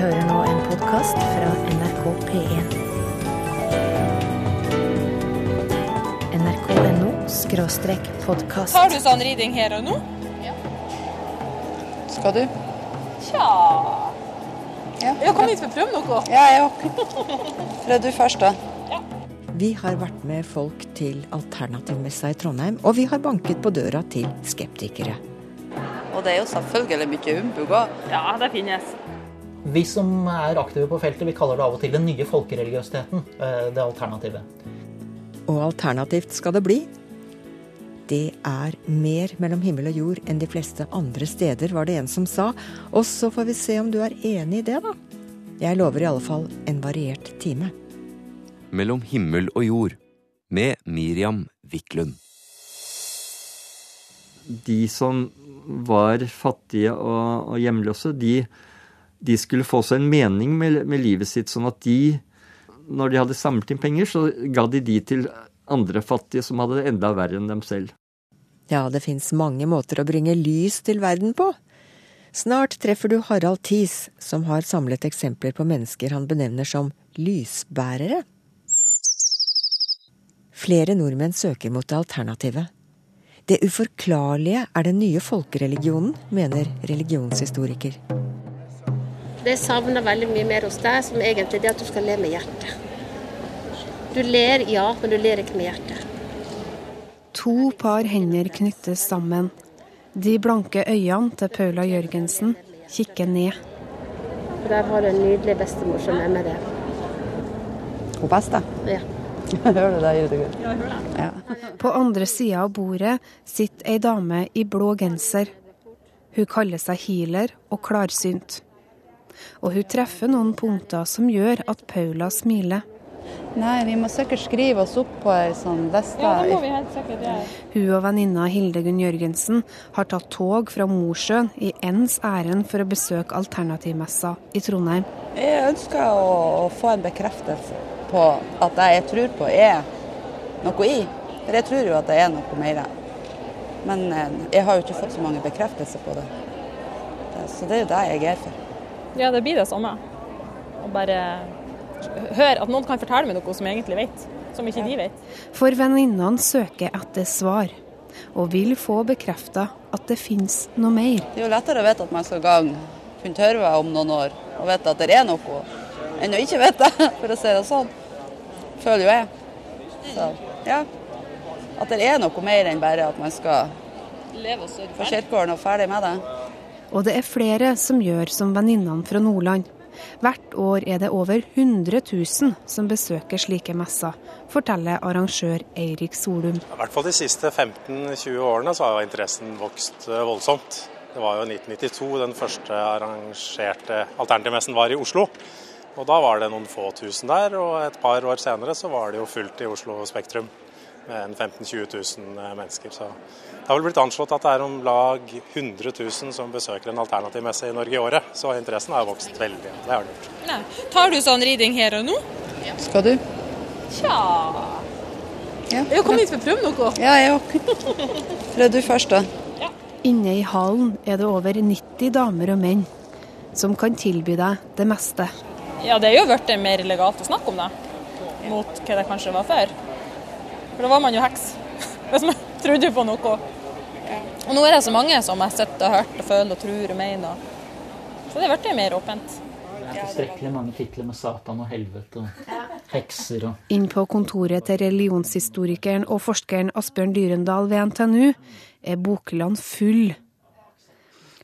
hører nå en podkast fra NRK P1. nrk.no skråstrek podkast. Har du sånn riding her og nå? Ja. Skal du? Tja Ja. Jeg kom hit for å prøve noe. Ja, jeg òg. Prøv du først, da. Vi har vært med folk til alternativmessa i Trondheim, og vi har banket på døra til skeptikere. Og det er jo selvfølgelig mye umbug òg. Ja, det finnes. Vi som er aktive på feltet, vi kaller det av og til den nye folkereligiøsiteten. eh, Det alternativet. Og alternativt skal det bli. Det er mer mellom himmel og jord enn de fleste andre steder, var det en som sa. Og så får vi se om du er enig i det, da. Jeg lover i alle fall en variert time. Mellom himmel og jord med Miriam Wiklund. de som var fattige og, og hjemløse, de, de skulle få seg en mening med, med livet sitt, sånn at de, når de hadde samlet inn penger, så ga de de til andre fattige som hadde det enda verre enn dem selv. Ja, det fins mange måter å bringe lys til verden på. Snart treffer du Harald Thies, som har samlet eksempler på mennesker han benevner som lysbærere. Flere nordmenn søker mot det alternativet. Det uforklarlige er den nye folkereligionen, mener religionshistoriker. Det jeg savner veldig mye mer hos deg, som egentlig er at du skal le med hjertet. Du ler, ja, men du ler ikke med hjertet. To par hender knyttes sammen. De blanke øynene til Paula Jørgensen kikker ned. Der har du en nydelig bestemor som er med deg. Hun beste. Ja. Hører du det, Judegunn? Ja. På andre sida av bordet sitter ei dame i blå genser. Hun kaller seg healer og klarsynt. Og hun treffer noen punkter som gjør at Paula smiler. Nei, vi må sikkert skrive oss opp på ei sånn liste. Ja, det må vi helt sikkert gjøre. Hun og venninna Hildegunn Jørgensen har tatt tog fra Mosjøen i ens ærend for å besøke alternativmessa i Trondheim. Jeg ønsker å, få en bekreftelse på at det jeg tror på, er noe i. For jeg tror jo at det er noe mer. Men eh, jeg har jo ikke fått så mange bekreftelser på det. Det- Så det er jo det jeg er for. Ja, det blir det samme. Å bare høre at noen kan fortelle meg noe som jeg egentlig vet, som ikke de vet. For venninnene søker etter svar, og vil få bekrefta at det finnes noe mer. Det er jo lettere å vite at man skal i gang Punktørva om noen år, og vite at det er noe, enn å ikke vite det, for å si det sånn. Føler jo jeg. Så ja. At det er noe mer enn bare at man skal Leve og sørge på kirkegården og ferdig med det. Og det er flere som gjør som venninnene fra Nordland. Hvert år er det over 100 000 som besøker slike messer, forteller arrangør Eirik Solum. I hvert fall de siste 15-20 årene så har interessen vokst eh, voldsomt. Det var jo 1992 den første arrangerte alternativmessen var i Oslo. Og da var det noen få tusen der, og et par år senere så var det jo fullt i Oslo Spektrum. Med 15 000-20 000 mennesker. Så det har vel blitt anslått at det er om lag 100 000 som besøker en alternativ messe i Norge i året. Så interessen har vokst veldig. Det har den gjort. Nei. Tar du sånn riding her og nå? Skal du? Tja Ja. Jeg kom hit for å prøve noe. Ja, jeg òg. Prøv du først, da. Ja. Inne i hallen er det over 90 damer og menn som kan tilby deg det meste. Ja, det er jo blitt mer legalt å snakke om det, mot hva det kanskje var før. For da var man jo heks, hvis man trodde på noe. Og nå er det så mange som har sett og hørt og føler og tror og mener. Så det ble mer åpent. Det er Tilstrekkelig mange titler med Satan og helvete og hekser og Inn på kontoret til religionshistorikeren og forskeren Asbjørn Dyrendal ved NTNU er Bokeland full.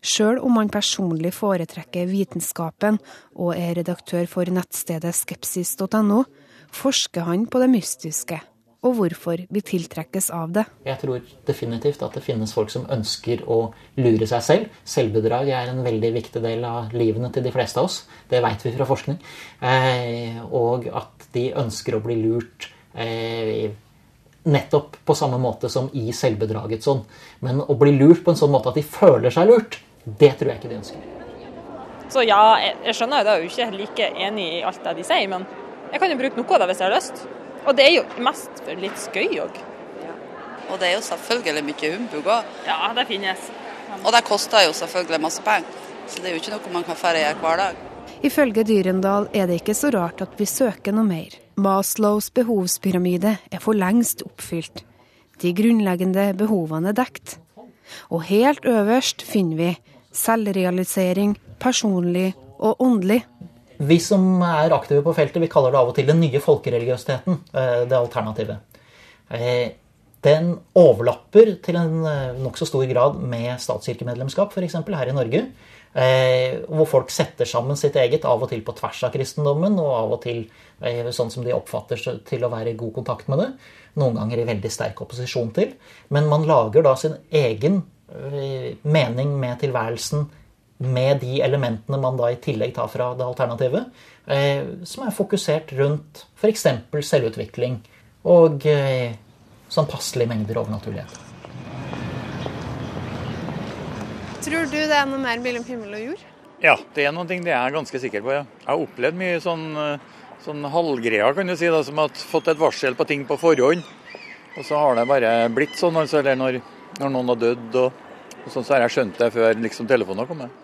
Sjøl om han personlig foretrekker vitenskapen og er redaktør for nettstedet skepsis.no, forsker han på det mystiske og hvorfor vi tiltrekkes av det. Jeg tror definitivt at det finnes folk som ønsker å lure seg selv. Selvbedrag er en veldig viktig del av livene til de fleste av oss. Det vet vi fra forskning. Eh, og at de ønsker å bli lurt eh, nettopp på samme måte som i selvbedragets ånd. Men å bli lurt på en sånn måte at de føler seg lurt, det tror jeg ikke de ønsker. Så ja, jeg, jeg skjønner jo det, jeg er jo ikke like enig i alt det de sier, men jeg kan jo bruke noe av det hvis jeg har lyst. Og det er jo mest for litt skøy òg. Og det er jo selvfølgelig mye humbug òg. Ja, det finnes. Og det koster jo selvfølgelig masse penger. Så det er jo ikke noe man kan færre gjøre hver dag. Ifølge Dyrendal er det ikke så rart at vi søker noe mer. Maslows behovspyramide er for lengst oppfylt. De grunnleggende behovene er dekt. Og helt øverst finner vi selvrealisering, personlig og åndelig. Vi som er aktive på feltet, vi kaller det av og til den nye folkereligiøsiteten. eh, Det alternativet. Eh, Den overlapper til en eh, nokså stor grad med statskirkemedlemskap, f.eks. her i Norge. Hvor folk setter sammen sitt eget, av og til på tvers av kristendommen, og av og til sånn som de oppfatter til å være i god kontakt med det. Noen ganger i veldig sterk opposisjon til. Men man lager da sin egen mening med tilværelsen med de elementene man da i tillegg tar fra det alternativet, eh, som er fokusert rundt f.eks. selvutvikling og eh, sånn passelige mengder overnaturlighet. Tror du det er noe mer mellom himmel og jord? Ja, det er noe ting det er jeg ganske sikker på. ja. Jeg har opplevd mye sånn, eh, sånn halvgreier, kan du si, da, som at fått et varsel på ting på forhånd. Og så har det bare blitt sånn, altså, eller når, når noen har dødd og, og sånn, så har jeg skjønt det før liksom, telefonen har kommet.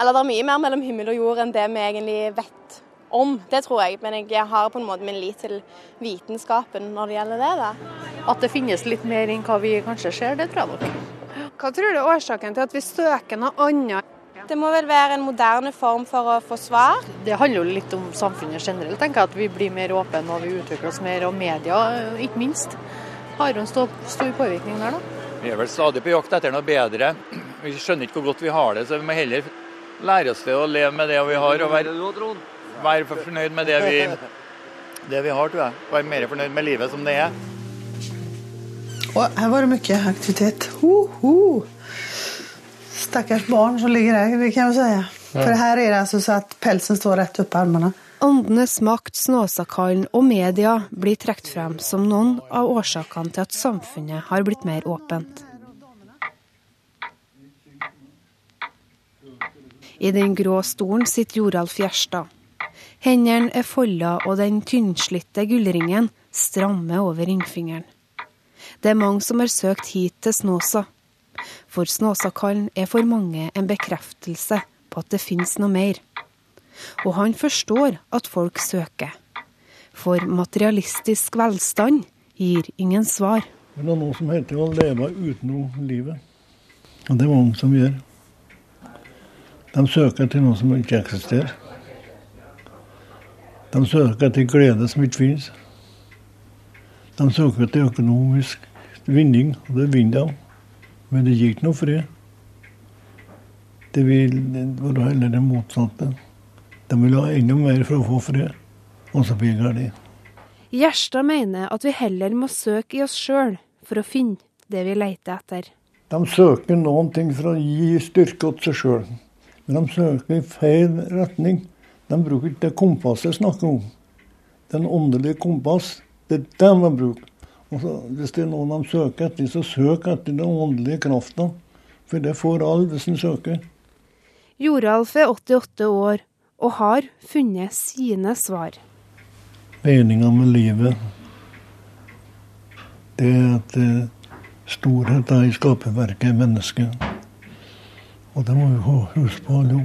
Eller det er mye mer mellom himmel og jord enn det vi egentlig vet om. Det tror jeg. Men jeg har på en måte min lit til vitenskapen når det gjelder det. da. At det finnes litt mer enn hva vi kanskje ser, det tror jeg nok. Hva tror du er årsaken til at vi søker noe annet? Det må vel være en moderne form for å få svar. Det handler jo litt om samfunnet generelt. tenker jeg At vi blir mer åpne og vi utvikler oss mer. Og media, ikke minst, har jo en stor, stor påvirkning der, da. Vi er vel stadig på jakt etter noe bedre. Vi skjønner ikke hvor godt vi har det, så vi må heller lære oss det å leve med det vi har. Og være, være fornøyd med det vi, det vi har, tror jeg. Være mer fornøyd med livet som det er. Og her var det mye aktivitet. Ho, ho. Stakkars barn som ligger det kan jeg si. For her er det altså så at pelsen står rett opp i armene. Åndenes makt, Snåsakallen og media blir trukket frem som noen av årsakene til at samfunnet har blitt mer åpent. I den grå stolen sitter Joralf Gjerstad. Hendene er folda og den tynnslitte gullringen strammer over ringfingeren. Det er mange som har søkt hit til Snåsa. For Snåsakallen er for mange en bekreftelse på at det finnes noe mer. Og han forstår at folk søker. For materialistisk velstand gir ingen svar. Det er noe som heter å leve utenom livet. Og det er mange som gjør. De søker til noe som ikke eksisterer. De søker til glede som ikke finnes. De søker til økonomisk vinning, og det vinner de. Men det gir ikke noe fred. Det vil være heller det motsatte. De vil ha enda mer for å få fred, og så blir det galt. Gjerstad mener at vi heller må søke i oss sjøl for å finne det vi leter etter. De søker noen ting for å gi styrke til seg sjøl, men de søker i feil retning. De bruker ikke det kompasset jeg snakker om. Den åndelige kompass, det er det de bruker. Og så, hvis det er noen de søker etter, så søk etter den åndelige krafta. For det får alle hvis en søker. Joralf er 88 år og har funnet sine svar. Meninga med livet, det er at storhet er i skaperverket er mennesket. Og det må vi få huske på nå.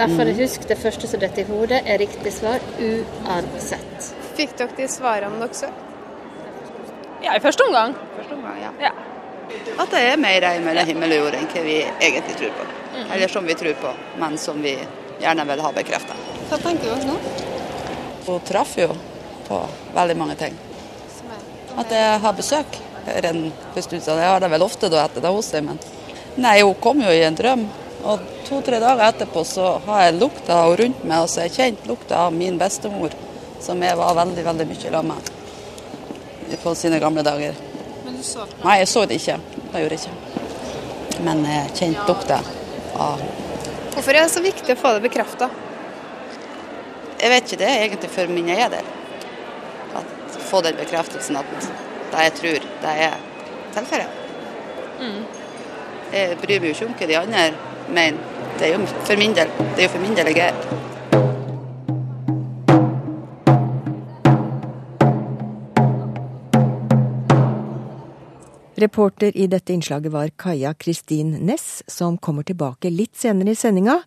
Derfor husk det første som detter i hodet, er riktig svar uansett. Fikk dere de svarene dere søkte? Ja, i første omgang. Første omgang, ja. Ja. At det er mer mellom himmel og jord enn hva vi egentlig tror på. Eller som vi tror på, men som vi gjerne vil ha bekrefta. Hva tenker dere nå? Hun traff jo på veldig mange ting. At jeg har besøk. er en bestudelse. Jeg har det vel ofte da etter det hos deg, men Nei, hun kom jo i en drøm. Og to-tre dager etterpå så har jeg lukta henne rundt meg, og så har jeg kjent lukta av min bestemor, som jeg var veldig, veldig mye sammen med på sine gamle dager. Men du så det? Nei, jeg så det ikke. Det gjorde jeg ikke. Men jeg kjente lukta av Hvorfor er det så viktig å få det bekrefta? Jeg vet ikke det egentlig for min er der. At få den bekreftelsen at det jeg tror, det er tilfellet. Jeg bryr meg jo ikke om hva de andre mener. Det er jo for min del, det er jo for min del jeg er. Reporter i dette innslaget var Kaja Kristin Næss, som kommer tilbake litt senere i sendinga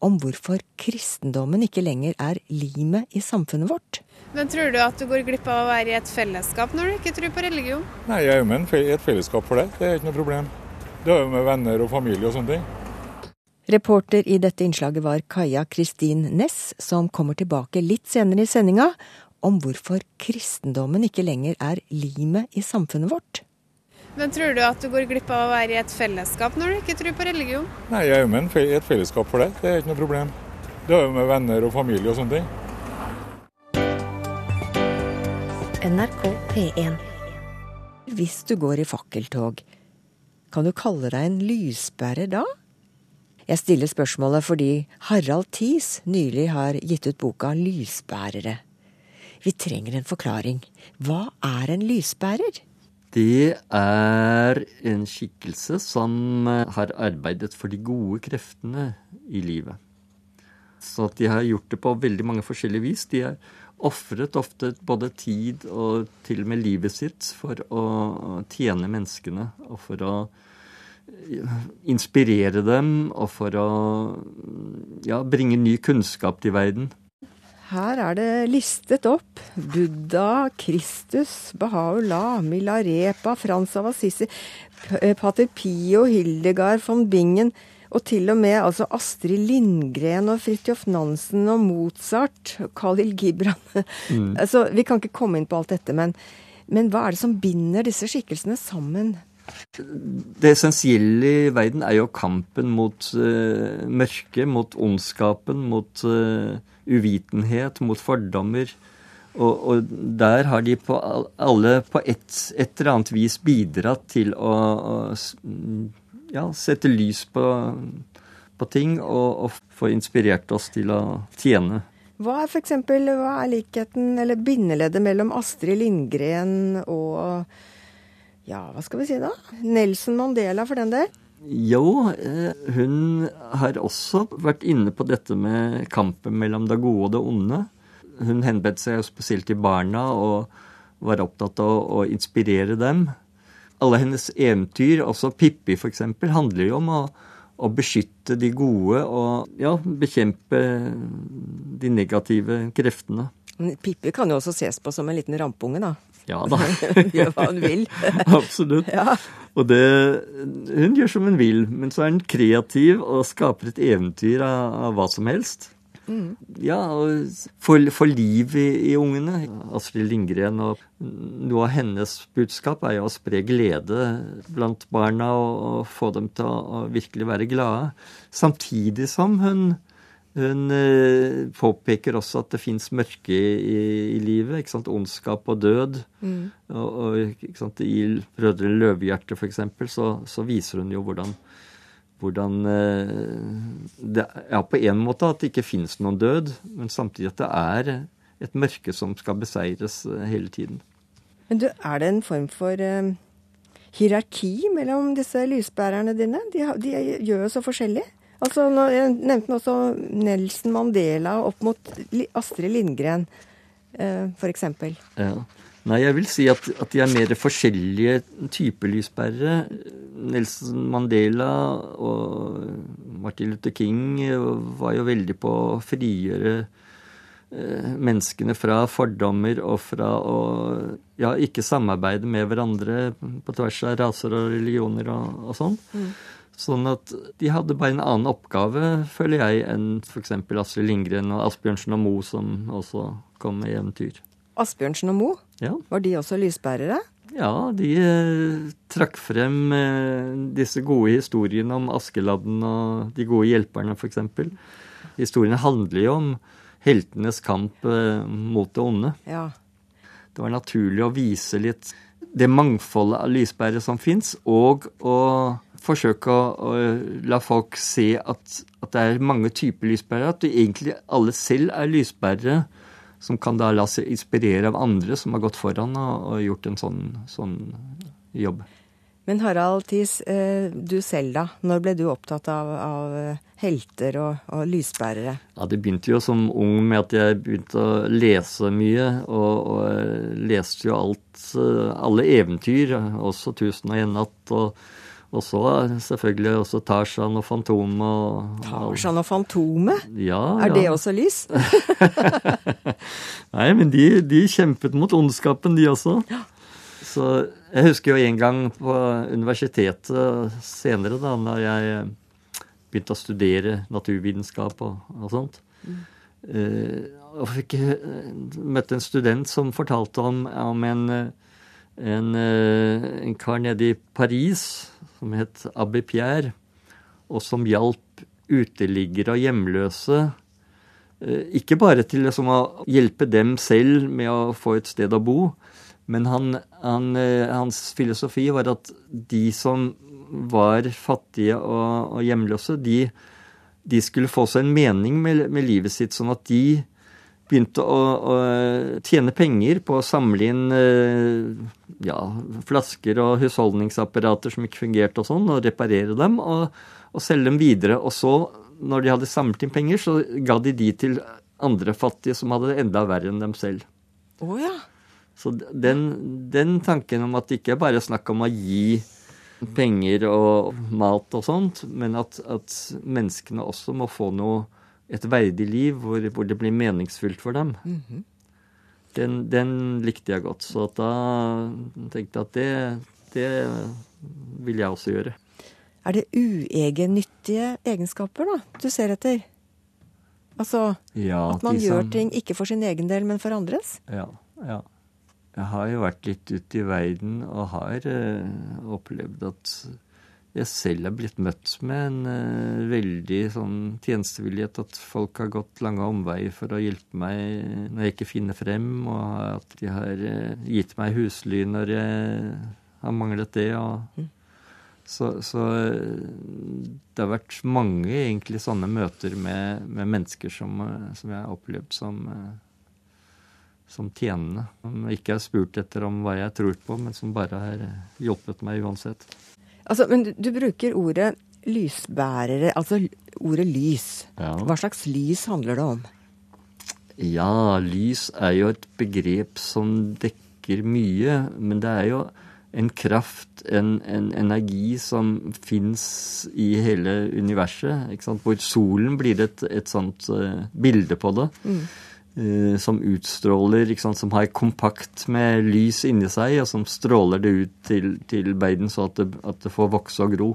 om hvorfor kristendommen ikke lenger er limet i samfunnet vårt. Men tror du at du går glipp av å være i et fellesskap når du ikke tror på religion? Nei, jeg er jo med i et fellesskap for det. Det er ikke noe problem. Det er jo med venner og familie og sånne ting. Reporter i dette innslaget var Kaja Kristin Næss, som kommer tilbake litt senere i sendinga om hvorfor kristendommen ikke lenger er limet i samfunnet vårt. Men tror du at du går glipp av å være i et fellesskap når du ikke tror på religion? Nei, jeg er jo med i et fellesskap for det. Det er ikke noe problem. Det er jo med venner og familie og sånne ting. NRK P1. Hvis du går i fakkeltog, kan du kalle deg en lysbærer da? Jeg stiller spørsmålet fordi Harald Thies nylig har gitt ut boka Lysbærere. Vi trenger en forklaring. Hva er en lysbærer? Det er en skikkelse som har arbeidet for de gode kreftene i livet. Så de har gjort det på veldig mange forskjellige vis. De har ofret ofte både tid og til og med livet sitt for å tjene menneskene og for å inspirere dem og for å ja, bringe ny kunnskap til verden. Her er det listet opp Buddha, Kristus, Baha'u'llah, Milarepa, Frans av Assisi, Pater Pio, Hildegard von Bingen og til og med altså Astrid Lindgren og Fridtjof Nansen og Mozart, Khalil Gibran mm. altså, Vi kan ikke komme inn på alt dette, men, men hva er det som binder disse skikkelsene sammen? Det essensielle i verden er jo kampen mot uh, mørket, mot ondskapen, mot uh, uvitenhet, mot fordommer. Og, og, der har de på alle på et, et, eller annet vis bidratt til å, å ja, sette lys på, på ting og, og, få inspirert oss til å tjene. Hva er f.eks. hva er likheten eller bindeleddet mellom Astrid Lindgren og ja, hva skal vi si da? Nelson Mandela, for den del? Jo, eh, hun har også vært inne på dette med kampen mellom det gode og det onde. Hun henbedte seg spesielt til barna og var opptatt av å inspirere dem. Alle hennes eventyr, også Pippi f.eks., handler jo om å, å, beskytte de gode og ja, bekjempe de negative kreftene. Pippi kan jo også ses på som en liten rampunge, da. Ja da. gjør hva hun vil. Absolutt. Ja. Og det, hun gjør som hun vil, men så er hun kreativ og skaper et eventyr av, av hva som helst. Mm. Ja, og for, for liv i, i, ungene. Astrid Lindgren og noe av hennes budskap er jo å spre glede blant barna og, og få dem til å, å virkelig være glade. Samtidig som hun hun eh, påpeker også at det fins mørke i, i, livet. ikke sant, Ondskap og død. Mm. Og, og ikke sant, I 'Brødre Løvehjerte' f.eks. Så, så viser hun jo hvordan, hvordan eh, Det er på en måte at det ikke fins noen død, men samtidig at det er et mørke som skal beseires eh, hele tiden. Men du, er det en form for uh, hierarki mellom disse lysbærerne dine? De, de gjør jo så forskjellig. Altså, Jeg nevnte også Nelson Mandela opp mot Astrid Lindgren, uh, f.eks. Ja. Nei, jeg vil si at, at, de er mer forskjellige typer lyspærere. Nelson Mandela og Martin Luther King var jo veldig på å frigjøre eh, menneskene fra fordommer og fra å ja, ikke samarbeide med hverandre på tvers av raser og religioner og, og sånn. Mm. Sånn at de hadde bare en annen oppgave, føler jeg, enn f.eks. Astrid Lindgren og Asbjørnsen og Mo, som også kom med eventyr. Asbjørnsen og Mo, ja. var de også lysbærere? Ja, de eh, trakk frem eh, disse gode historiene om Askeladden og de gode hjelperne, f.eks. Historiene handler jo om heltenes kamp eh, mot det onde. Ja. Det var naturlig å vise litt det mangfoldet av lysbærere som fins, og å forsøke å, å, la folk se at, at, det er mange typer lysbærere. At du egentlig alle selv er lysbærere som kan da la seg inspirere av andre som har gått foran og, og gjort en sånn, sånn, jobb. Men Harald Thies, eh, du selv da. Når ble du opptatt av, av helter og, og, lysbærere? Ja, Det begynte jo som ung med at jeg begynte å lese mye. Og, og leste jo alt, alle eventyr, også 'Tusen og en natt'. og Og så selvfølgelig også Tarzan og Fantomet. Tarzan og Fantomet? Ja, er det også lys? Nei, men de, de, kjempet mot ondskapen, de også. Så jeg husker jo en gang på universitetet senere, da når jeg begynte å studere naturvitenskap og, og sånt. Mm. Uh, og fikk møtte en student som fortalte om, om en, en, en kar nede i Paris som het Abbé Pierre, og som hjalp uteliggere og hjemløse. Ikke bare til liksom å hjelpe dem selv med å få et sted å bo, men han, han, hans filosofi var at de som var fattige og, og hjemløse, de, de, skulle få seg en mening med, med, livet sitt, sånn at de begynte å, å, tjene penger på å samle inn ja, flasker og husholdningsapparater som ikke fungerte og sånn, og reparere dem, og, og, selge dem videre. Og så, når de hadde samlet inn penger, så ga de de til andre fattige som hadde det enda verre enn dem selv. Oh, ja. Så den, den tanken om at det ikke er bare snakk om å gi penger og mat og sånt, men at, at menneskene også må få noe, et verdig liv hvor, hvor det blir meningsfullt for dem. Mm -hmm. den, den, likte jeg godt. Så da tenkte jeg at det, det vil jeg også gjøre. Er det uegennyttige egenskaper da, du ser etter? Altså ja, at man som, gjør ting ikke for sin egen del, men for andres? Ja. ja. Jeg har jo vært litt ute i verden og har eh, opplevd at jeg selv er blitt møtt med en eh, veldig sånn tjenestevillighet. At folk har gått lange omveier for å hjelpe meg når jeg ikke finner frem, og at de har eh, gitt meg husly når jeg har manglet det. og Mm. Så, så, det har vært mange egentlig sånne møter med, med mennesker som, som, jeg har opplevd som, som tjenende. Som ikke har spurt etter om hva jeg tror på, men som bare har hjulpet meg uansett. Altså, Men du, du bruker ordet lysbærere, altså ordet lys. Ja. Hva slags lys handler det om? Ja, lys er jo et begrep som dekker mye, men det er jo en kraft, en, en energi som fins i hele universet. Hvor solen blir et, et sånt uh, bilde på det. Mm. Uh, som utstråler, som har kompakt med lys inni seg, og som stråler det ut til, til verden så at det, at det, får vokse og gro.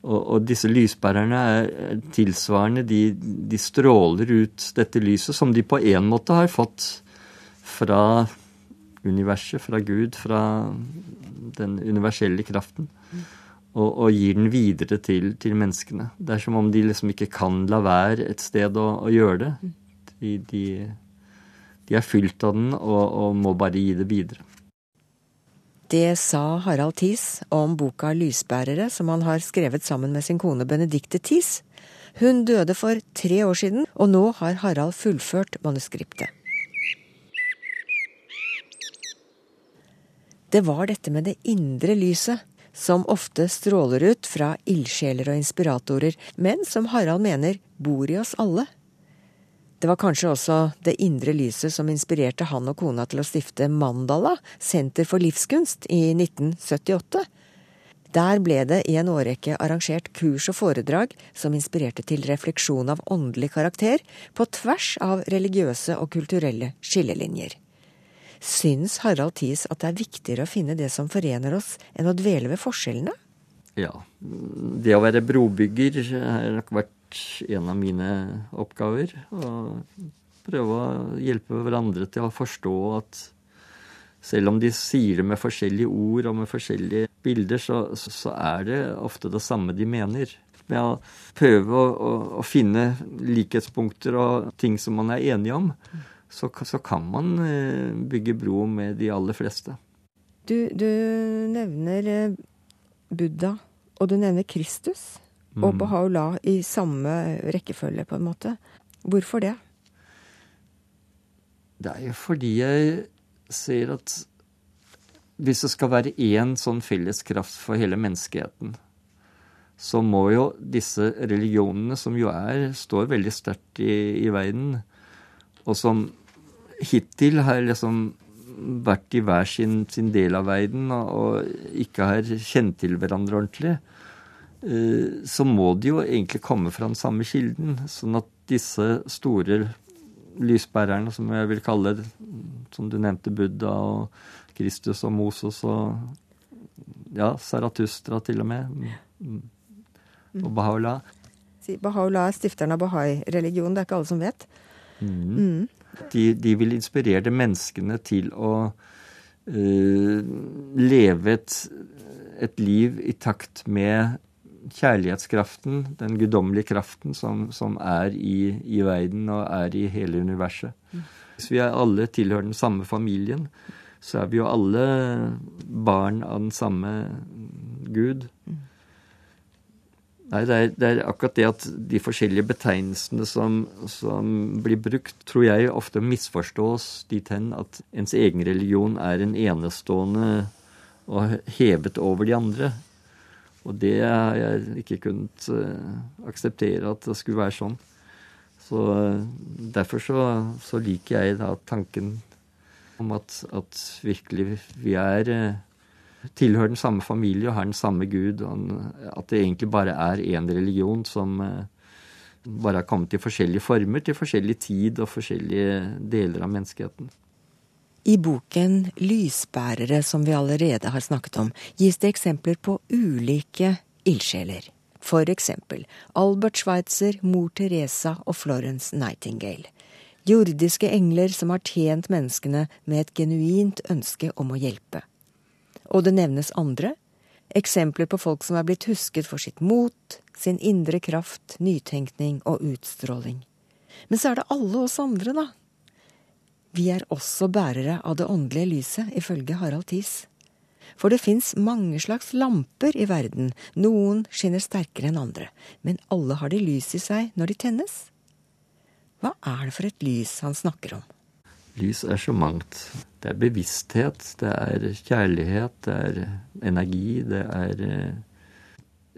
Og, og disse lysbærerne er tilsvarende. De, de, stråler ut dette lyset, som de på en måte har fått fra universet, fra Gud, fra den universelle kraften. Og, og gir den videre til, til, menneskene. Det er som om de liksom ikke kan la være et sted å, å gjøre det. De, de, de, er fylt av den og, og, må bare gi det videre. Det sa Harald Thies om boka 'Lysbærere', som han har skrevet sammen med sin kone Benedicte Thies. Hun døde for tre år siden, og nå har Harald fullført manuskriptet. Det var dette med det indre lyset, som ofte stråler ut fra ildsjeler og inspiratorer, men som Harald mener bor i oss alle. Det var kanskje også det indre lyset som inspirerte han og kona til å stifte Mandala, Senter for livskunst, i 1978. Der ble det i en årrekke arrangert kurs og foredrag som inspirerte til refleksjon av åndelig karakter på tvers av religiøse og kulturelle skillelinjer. Syns Harald Thies at det er viktigere å finne det som forener oss, enn å dvele ved forskjellene? Ja. Det å være brobygger har nok vært en av mine oppgaver. Å prøve å hjelpe hverandre til å forstå at selv om de sier det med forskjellige ord og med forskjellige bilder, så, så er det ofte det samme de mener. Med å prøve å, å, å finne likhetspunkter og ting som man er enige om, så, så, kan man bygge bro med de aller fleste. Du, du nevner Buddha, og du nevner Kristus og Baha'u'llah i samme rekkefølge, på en måte. Hvorfor det? Det er jo fordi jeg ser at hvis det skal være én sånn felles kraft for hele menneskeheten, så må jo disse religionene, som jo er, står veldig sterkt i, i verden, og som hittil har liksom vært i hver sin, sin del av verden og, og ikke har kjent til hverandre ordentlig, eh, så må de jo egentlig komme fra den samme kilden. Sånn at disse store lysbærerne, som jeg vil kalle som du nevnte, Buddha og Kristus og Moses og ja, Saratustra til og med, og Baha'u'llah. Baha'u'llah er stifteren av bahai-religionen, det er ikke alle som vet. Mm. Mm. De, de, vil inspirere menneskene til å uh, leve et, et, liv i takt med kjærlighetskraften, den guddommelige kraften som, som er i, i, verden og er i hele universet. Hvis vi er alle tilhører den samme familien, så er vi jo alle barn av den samme Gud. Nei, det er, det er, akkurat det at de forskjellige betegnelsene som, som, blir brukt, tror jeg ofte misforstås dit hen at ens egen religion er en enestående og hevet over de andre. Og det har jeg ikke kunnet uh, akseptere at det skulle være sånn. Så uh, derfor så, så, liker jeg da tanken om at, at virkelig vi er uh, tilhører den samme familie og har den samme Gud. At det egentlig bare er én religion som eh, bare har kommet i forskjellige former til forskjellig tid og forskjellige deler av menneskeheten. I boken 'Lysbærere', som vi allerede har snakket om, gis det eksempler på ulike ildsjeler. For eksempel Albert Schweitzer, mor Teresa og Florence Nightingale. Jordiske engler som har tjent menneskene med et genuint ønske om å hjelpe. Og det nevnes andre. Eksempler på folk som er blitt husket for sitt mot, sin indre kraft, nytenkning og utstråling. Men så er det alle oss andre, da. Vi er også bærere av det åndelige lyset, ifølge Harald Thies. For det fins mange slags lamper i verden, noen skinner sterkere enn andre, men alle har de lys i seg når de tennes. Hva er det for et lys han snakker om? Lys er så mangt. Det er bevissthet, det er kjærlighet, det er energi, det er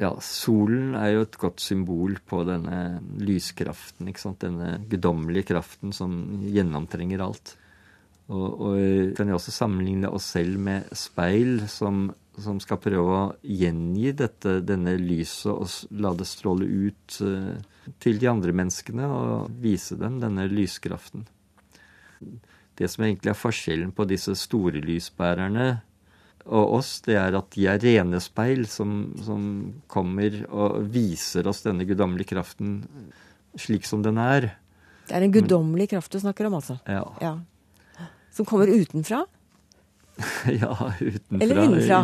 Ja, solen er jo et godt symbol på denne lyskraften, ikke sant. Denne guddommelige kraften som gjennomtrenger alt. Og, og kan jo også sammenligne oss selv med speil som, som skal prøve å gjengi dette, denne lyset og la det stråle ut uh, til de andre menneskene og vise dem denne lyskraften det som egentlig er forskjellen på disse store lysbærerne og oss, det er at de er rene speil som, som kommer og viser oss denne guddommelige kraften slik som den er. Det er en guddommelig kraft du snakker om, altså? Ja. ja. Som kommer utenfra? ja, utenfra. Eller innenfra?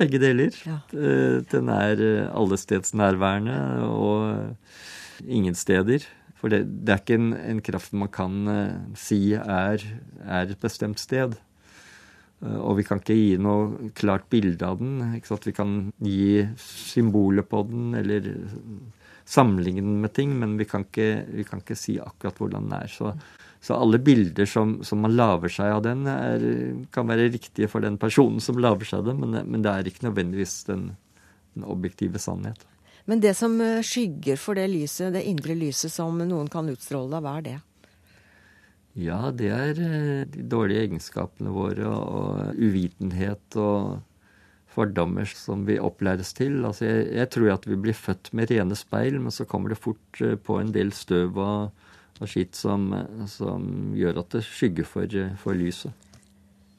Begge deler. Ja. Eh, den er eh, allestedsnærværende og ingen steder. For det, det er ikke en, en, kraft man kan uh, si er, er, et bestemt sted. Uh, og vi kan ikke gi noe klart bilde av den. Vi kan gi symboler på den eller sammenligne den med ting, men vi kan ikke, vi kan ikke si akkurat hvordan den er. Så, så alle bilder som, som, man lager seg av den, er, kan være riktige for den personen som lager seg det, men, men det er ikke nødvendigvis den, den objektive sannhet. Men det som eh, skygger for det lyset, det indre lyset som noen kan utstråle, hva er det? Ja, det er eh, de dårlige egenskapene våre og uvitenhet og fordommer som vi opplæres til. Altså jeg, jeg, tror at vi blir født med rene speil, men så kommer det fort eh, på en del støv og, og skitt som, som, gjør at det skygger for, for lyset.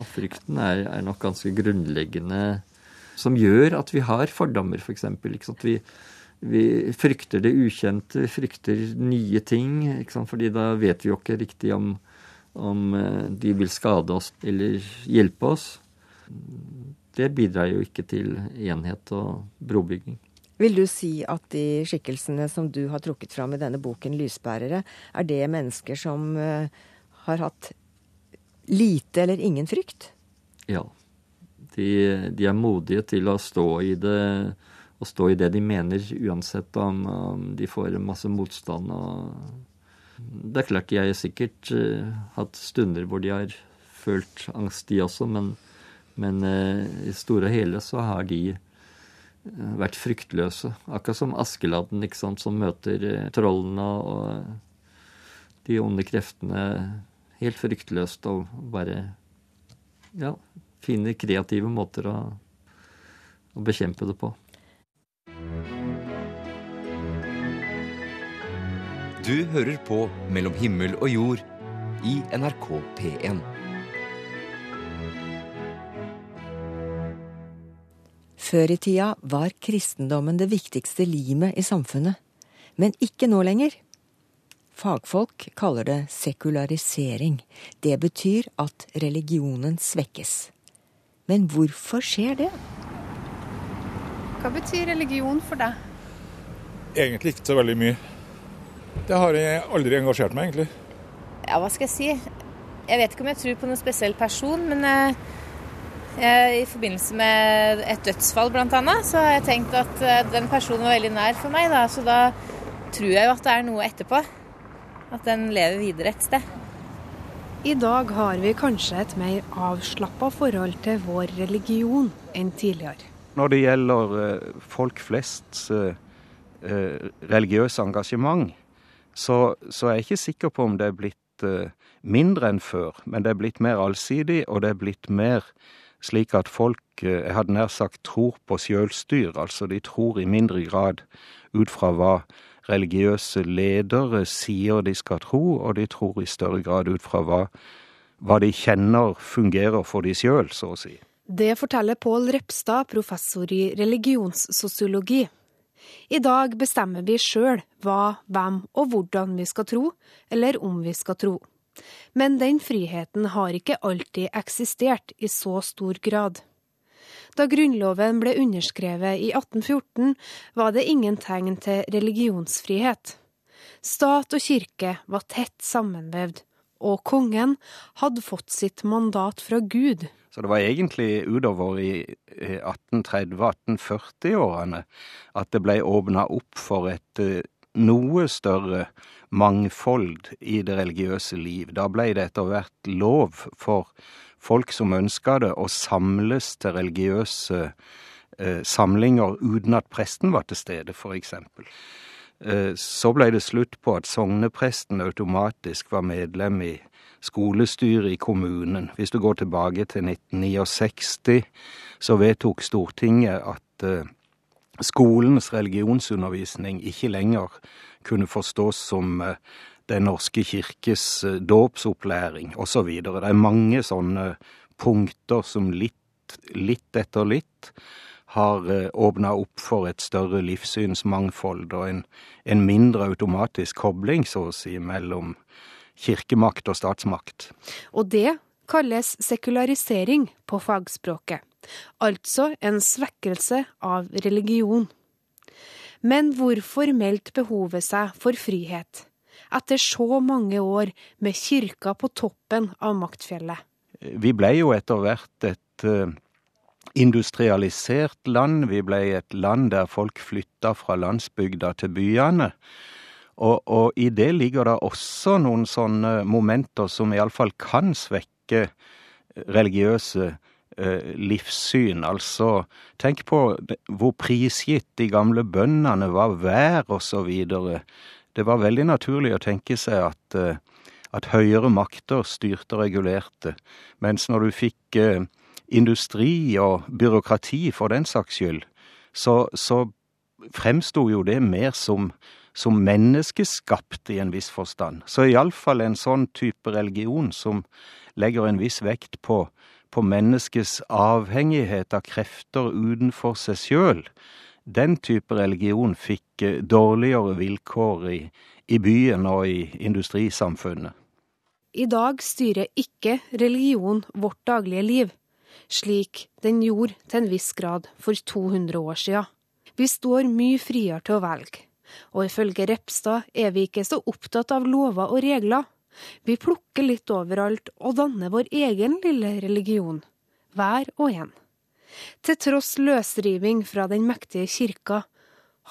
Og frykten er, er, nok ganske grunnleggende, som gjør at vi har fordommer, f.eks. For vi, vi frykter det ukjente, frykter nye ting. fordi da vet vi jo ikke riktig om, om eh, de vil skade oss eller hjelpe oss. Det bidrar jo ikke til enhet og brobygging. Vil du si at de skikkelsene som du har trukket fram i denne boken, 'Lysbærere', er det mennesker som uh, har hatt lite eller ingen frykt? Ja. De, de er modige til å stå i det å stå i det de mener, uansett om, om de får masse motstand. det er klart de har sikkert uh, hatt stunder hvor de har følt angst, de også, men, men uh, i store og hele så har de uh, vært fryktløse. Akkurat som Askeladden, ikke sant, som møter trollene og de onde kreftene helt fryktløst og bare ja, finne kreative måter å, å bekjempe det på. Du hører på Mellom himmel og jord i NRK P1. Før i tida var kristendommen det viktigste limet i samfunnet. Men ikke nå lenger. Fagfolk kaller det sekularisering. Det betyr at religionen svekkes. Men hvorfor skjer det? Hva betyr religion for deg? Egentlig ikke så veldig mye. Det har jeg aldri engasjert meg, egentlig. Ja, hva skal jeg si? Jeg vet ikke om jeg tror på noen spesiell person, men eh, jeg, i forbindelse med et dødsfall bl.a., så har jeg tenkt at eh, den personen var veldig nær for meg, da, så da tror jeg jo at det er noe etterpå. At den lever videre et sted. I dag har vi kanskje et mer avslappa forhold til vår religion enn tidligere. Når det gjelder eh, folk flests eh, eh, religiøse engasjement, så, så, er jeg ikke sikker på om det er blitt mindre enn før. Men det er blitt mer allsidig, og det er blitt mer slik at folk, jeg hadde nær sagt, tror på sjølstyr. Altså de tror i mindre grad ut fra hva religiøse ledere sier de skal tro, og de tror i større grad ut fra hva, hva de kjenner fungerer for de sjøl, så å si. Det forteller Pål Repstad, professor i religionssosiologi. I dag bestemmer vi sjøl hva, hvem og hvordan vi skal tro, eller om vi skal tro. Men den friheten har ikke alltid eksistert i så stor grad. Da Grunnloven ble underskrevet i 1814, var det ingen tegn til religionsfrihet. Stat og kirke var tett sammenvevd, og kongen hadde fått sitt mandat fra Gud. Så det var egentlig utover i 1830-1840-årene at det ble åpna opp for et eh, noe større mangfold i det religiøse liv. Da ble det etter hvert lov for folk som ønska det, å samles til religiøse eh, samlinger uten at presten var til stede, f.eks. Eh, så ble det slutt på at sognepresten automatisk var medlem i skolestyret i kommunen. Hvis du går tilbake til 1969, så vedtok Stortinget at eh, skolens religionsundervisning ikke lenger kunne forstås som eh, Den norske kirkes eh, dåpsopplæring osv. Det er mange sånne punkter som litt, litt etter litt har åpna opp for et større livssynsmangfold og en, en mindre automatisk kobling, så å si, mellom kirkemakt og statsmakt. Og det kalles sekularisering på fagspråket, altså en svekkelse av religion. Men hvorfor meldte behovet seg for frihet, etter så mange år med kirka på toppen av maktfjellet? Vi ble jo etter hvert et uh, industrialisert land, vi ble et land der folk flytta fra landsbygda til byene. Og, og, i det ligger det også noen sånne momenter som iallfall kan svekke religiøse eh, livssyn. Altså, tenk på hvor prisgitt de gamle bøndene var vær videre. Det var veldig naturlig å tenke seg at, eh, at høyere makter styrte og regulerte, mens når du fikk eh, industri og byråkrati for den saks skyld, så, så fremsto jo det mer som som menneskeskapt i en viss forstand. Så iallfall en sånn type religion som legger en viss vekt på, på menneskets avhengighet av krefter utenfor seg sjøl, den type religion fikk eh, dårligere vilkår i, i byen og i industrisamfunnet. I dag styrer ikke religion vårt daglige liv, slik den gjorde til en viss grad for 200 år siden. Vi står mye friere til å velge og ifølge Repstad er vi ikke så opptatt av lover og regler. Vi plukker litt overalt og danner vår egen lille religion, hver og en. Til tross løsriving fra den mektige kirka,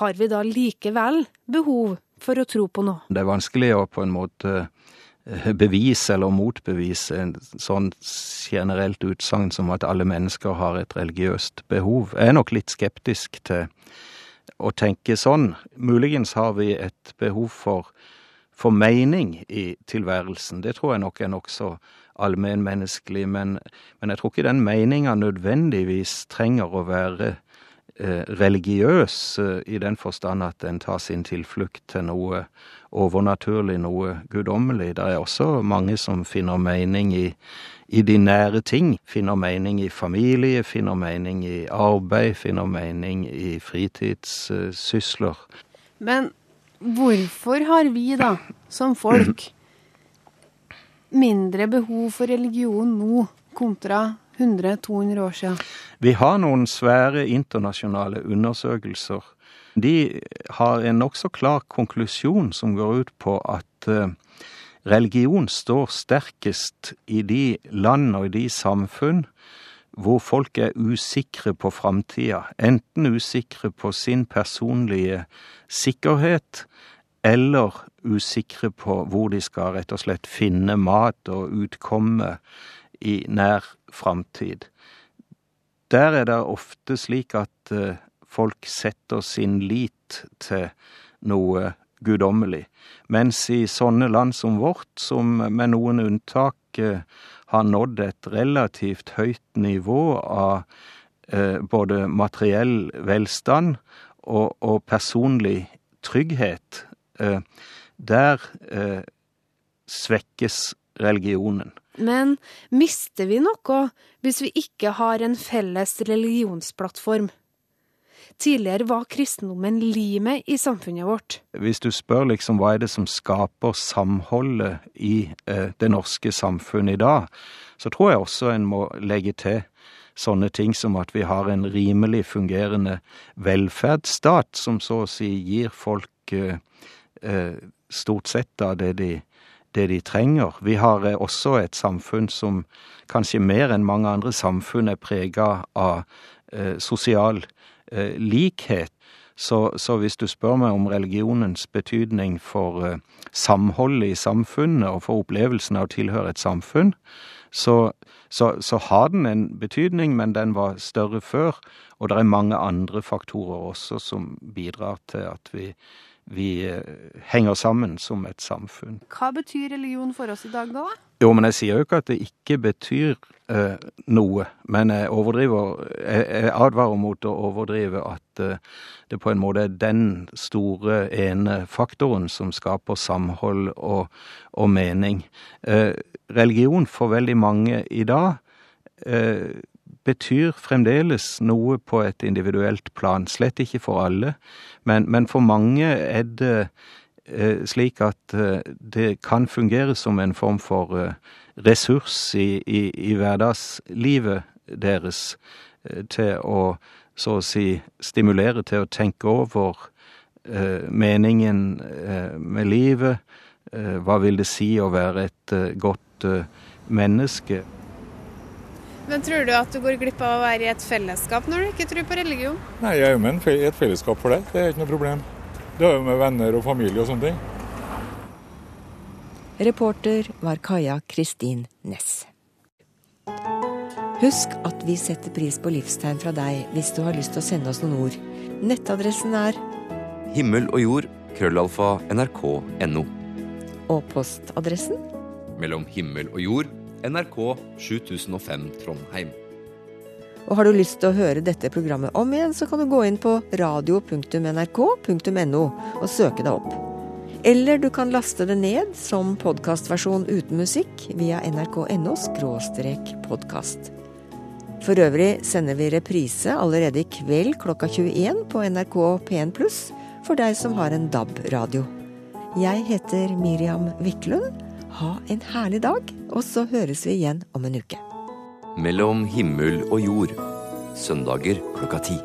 har vi da likevel behov for å tro på noe. Det er vanskelig å på en måte eh, bevise eller motbevise en sånn generelt utsagn som at alle mennesker har et religiøst behov. Jeg er nok litt skeptisk til å tenke sånn. Muligens har vi et behov for, for mening i tilværelsen. Det tror jeg nok er nokså allmennmenneskelig, men, men jeg tror ikke den meninga nødvendigvis trenger å være eh, religiøs eh, i den forstand at en tar sin tilflukt til noe overnaturlig, noe guddommelig. Det er også mange som finner mening i, i de nære ting. Finner mening i familie, finner mening i arbeid, finner mening i fritidssysler. Men hvorfor har vi da, som folk, mindre behov for religion nå kontra 100-200 år siden? Vi har noen svære internasjonale undersøkelser. De har en nokså klar konklusjon som går ut på at eh, religion står sterkest i de land og i de samfunn hvor folk er usikre på framtida, enten usikre på sin personlige sikkerhet, eller usikre på hvor de skal rett og slett finne mat og utkomme i nær framtid. Der er det ofte slik at uh, folk setter sin lit til noe guddommelig, mens i sånne land som vårt, som med noen unntak uh, har nådd et relativt høyt nivå av uh, både materiell velstand og, og personlig trygghet, der svekkes religionen. Men mister vi noe hvis vi ikke har en felles religionsplattform? Tidligere var kristendommen limet i samfunnet vårt. Hvis du spør liksom hva er det som skaper samholdet i eh, det norske samfunnet i dag, så tror jeg også en må legge til sånne ting som at vi har en rimelig fungerende velferdsstat, som så å si gir folk eh, eh, stort sett av det de det de trenger. Vi har eh, også et samfunn som kanskje mer enn mange andre samfunn er prega av eh, sosial eh, likhet. Så, så, hvis du spør meg om religionens betydning for eh, samholdet i samfunnet og for opplevelsen av å tilhøre et samfunn, så, så, så, har den en betydning, men den var større før. Og det er mange andre faktorer også som bidrar til at vi vi eh, henger sammen som et samfunn. Hva betyr religion for oss i dag, da? Jo, men jeg sier jo ikke at det ikke betyr eh, noe. Men jeg jeg, jeg, advarer mot å overdrive at eh, det på en måte er den store ene faktoren som skaper samhold og, og mening. Eh, religion for veldig mange i dag eh, betyr fremdeles noe på et individuelt plan. Slett ikke for alle, men, men for mange er det eh, slik at eh, det kan fungere som en form for eh, ressurs i, i, i hverdagslivet deres til å så å si stimulere til å tenke over meningen med livet. hva vil det si å være et godt menneske? Men tror du at du går glipp av å være i et fellesskap når du ikke tror på religion? Nei, jeg er jo med i et fellesskap for det. Det er ikke noe problem. Det er jo med venner og familie og sånne ting. Reporter var Kaja Kristin Næss. Husk at vi setter pris på livstegn fra deg hvis du har lyst til å sende oss noen ord. Nettadressen er Himmel og jord, krøllalfa, nrk.no. Og postadressen? Mellom himmel og jord NRK 7005 Trondheim. Og Har du lyst til å høre dette programmet om igjen, så kan du gå inn på radio.nrk.no og søke deg opp. Eller du kan laste det ned som podkastversjon uten musikk via nrk.no podkast. For øvrig sender vi reprise allerede i kveld klokka 21 på NRK P1 pluss for deg som har en DAB-radio. Jeg heter Miriam Wiklund. Ha en herlig dag, og så høres vi igjen om en uke. Mellom himmel og jord. Søndager klokka ti.